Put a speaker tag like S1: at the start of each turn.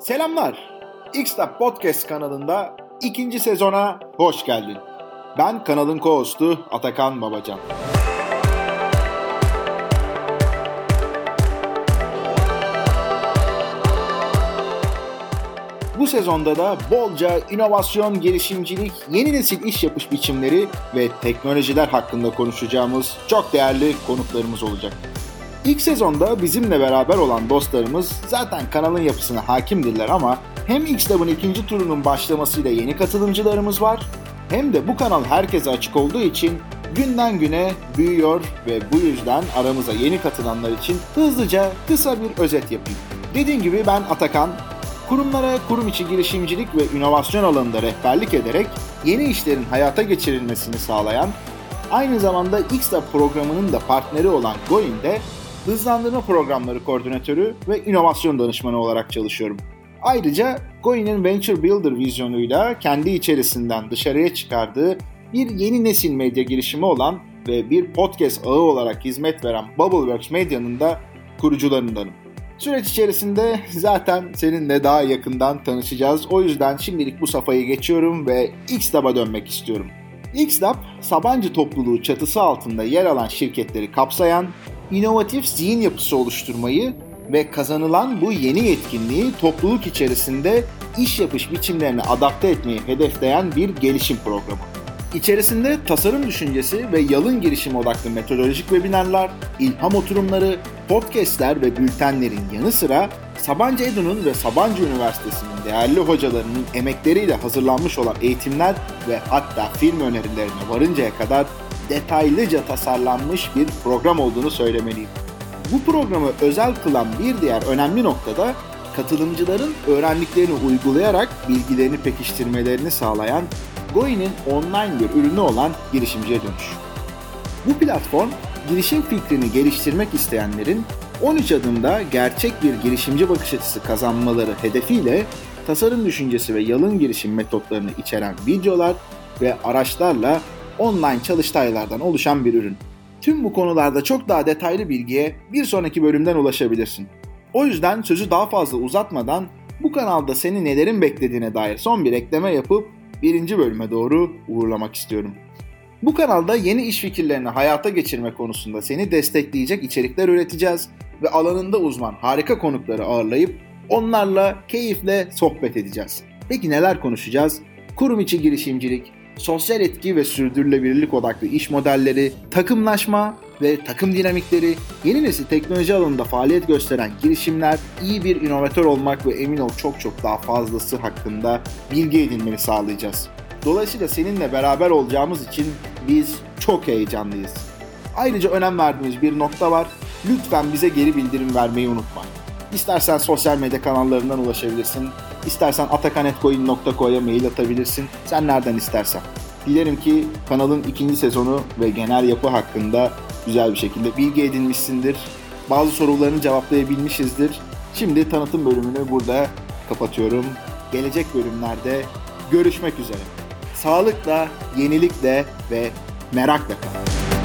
S1: Selamlar. Xtap Podcast kanalında ikinci sezona hoş geldin. Ben kanalın co-hostu Atakan Babacan. Bu sezonda da bolca inovasyon, girişimcilik, yeni nesil iş yapış biçimleri ve teknolojiler hakkında konuşacağımız çok değerli konuklarımız olacak. İlk sezonda bizimle beraber olan dostlarımız zaten kanalın yapısına hakimdirler ama hem X-Lab'ın ikinci turunun başlamasıyla yeni katılımcılarımız var hem de bu kanal herkese açık olduğu için günden güne büyüyor ve bu yüzden aramıza yeni katılanlar için hızlıca kısa bir özet yapayım. Dediğim gibi ben Atakan, kurumlara kurum içi girişimcilik ve inovasyon alanında rehberlik ederek yeni işlerin hayata geçirilmesini sağlayan, aynı zamanda Xlab programının da partneri olan Goin'de hızlandırma programları koordinatörü ve inovasyon danışmanı olarak çalışıyorum. Ayrıca Goin'in Venture Builder vizyonuyla kendi içerisinden dışarıya çıkardığı bir yeni nesil medya girişimi olan ve bir podcast ağı olarak hizmet veren Bubbleworks Medya'nın da kurucularındanım. Süreç içerisinde zaten seninle daha yakından tanışacağız. O yüzden şimdilik bu safhayı geçiyorum ve Xlab'a dönmek istiyorum. Xlab, Sabancı topluluğu çatısı altında yer alan şirketleri kapsayan, inovatif zihin yapısı oluşturmayı ve kazanılan bu yeni yetkinliği topluluk içerisinde iş yapış biçimlerine adapte etmeyi hedefleyen bir gelişim programı. İçerisinde tasarım düşüncesi ve yalın girişim odaklı metodolojik webinarlar, ilham oturumları, podcastler ve bültenlerin yanı sıra Sabancı Edu'nun ve Sabancı Üniversitesi'nin değerli hocalarının emekleriyle hazırlanmış olan eğitimler ve hatta film önerilerine varıncaya kadar detaylıca tasarlanmış bir program olduğunu söylemeliyim. Bu programı özel kılan bir diğer önemli noktada katılımcıların öğrendiklerini uygulayarak bilgilerini pekiştirmelerini sağlayan Goi'nin online bir ürünü olan girişimciye dönüş. Bu platform girişim fikrini geliştirmek isteyenlerin 13 adımda gerçek bir girişimci bakış açısı kazanmaları hedefiyle tasarım düşüncesi ve yalın girişim metotlarını içeren videolar ve araçlarla online çalıştaylardan oluşan bir ürün. Tüm bu konularda çok daha detaylı bilgiye bir sonraki bölümden ulaşabilirsin. O yüzden sözü daha fazla uzatmadan bu kanalda seni nelerin beklediğine dair son bir ekleme yapıp birinci bölüme doğru uğurlamak istiyorum. Bu kanalda yeni iş fikirlerini hayata geçirme konusunda seni destekleyecek içerikler üreteceğiz ve alanında uzman harika konukları ağırlayıp onlarla keyifle sohbet edeceğiz. Peki neler konuşacağız? Kurum içi girişimcilik, sosyal etki ve sürdürülebilirlik odaklı iş modelleri, takımlaşma ve takım dinamikleri, yeni nesil teknoloji alanında faaliyet gösteren girişimler, iyi bir inovatör olmak ve emin ol çok çok daha fazlası hakkında bilgi edinmeni sağlayacağız. Dolayısıyla seninle beraber olacağımız için biz çok heyecanlıyız. Ayrıca önem verdiğimiz bir nokta var. Lütfen bize geri bildirim vermeyi unutma. İstersen sosyal medya kanallarından ulaşabilirsin. İstersen atakanetcoin.co'ya mail atabilirsin. Sen nereden istersen. Dilerim ki kanalın ikinci sezonu ve genel yapı hakkında güzel bir şekilde bilgi edinmişsindir. Bazı sorularını cevaplayabilmişizdir. Şimdi tanıtım bölümünü burada kapatıyorum. Gelecek bölümlerde görüşmek üzere. Sağlıkla, yenilikle ve merakla kalın.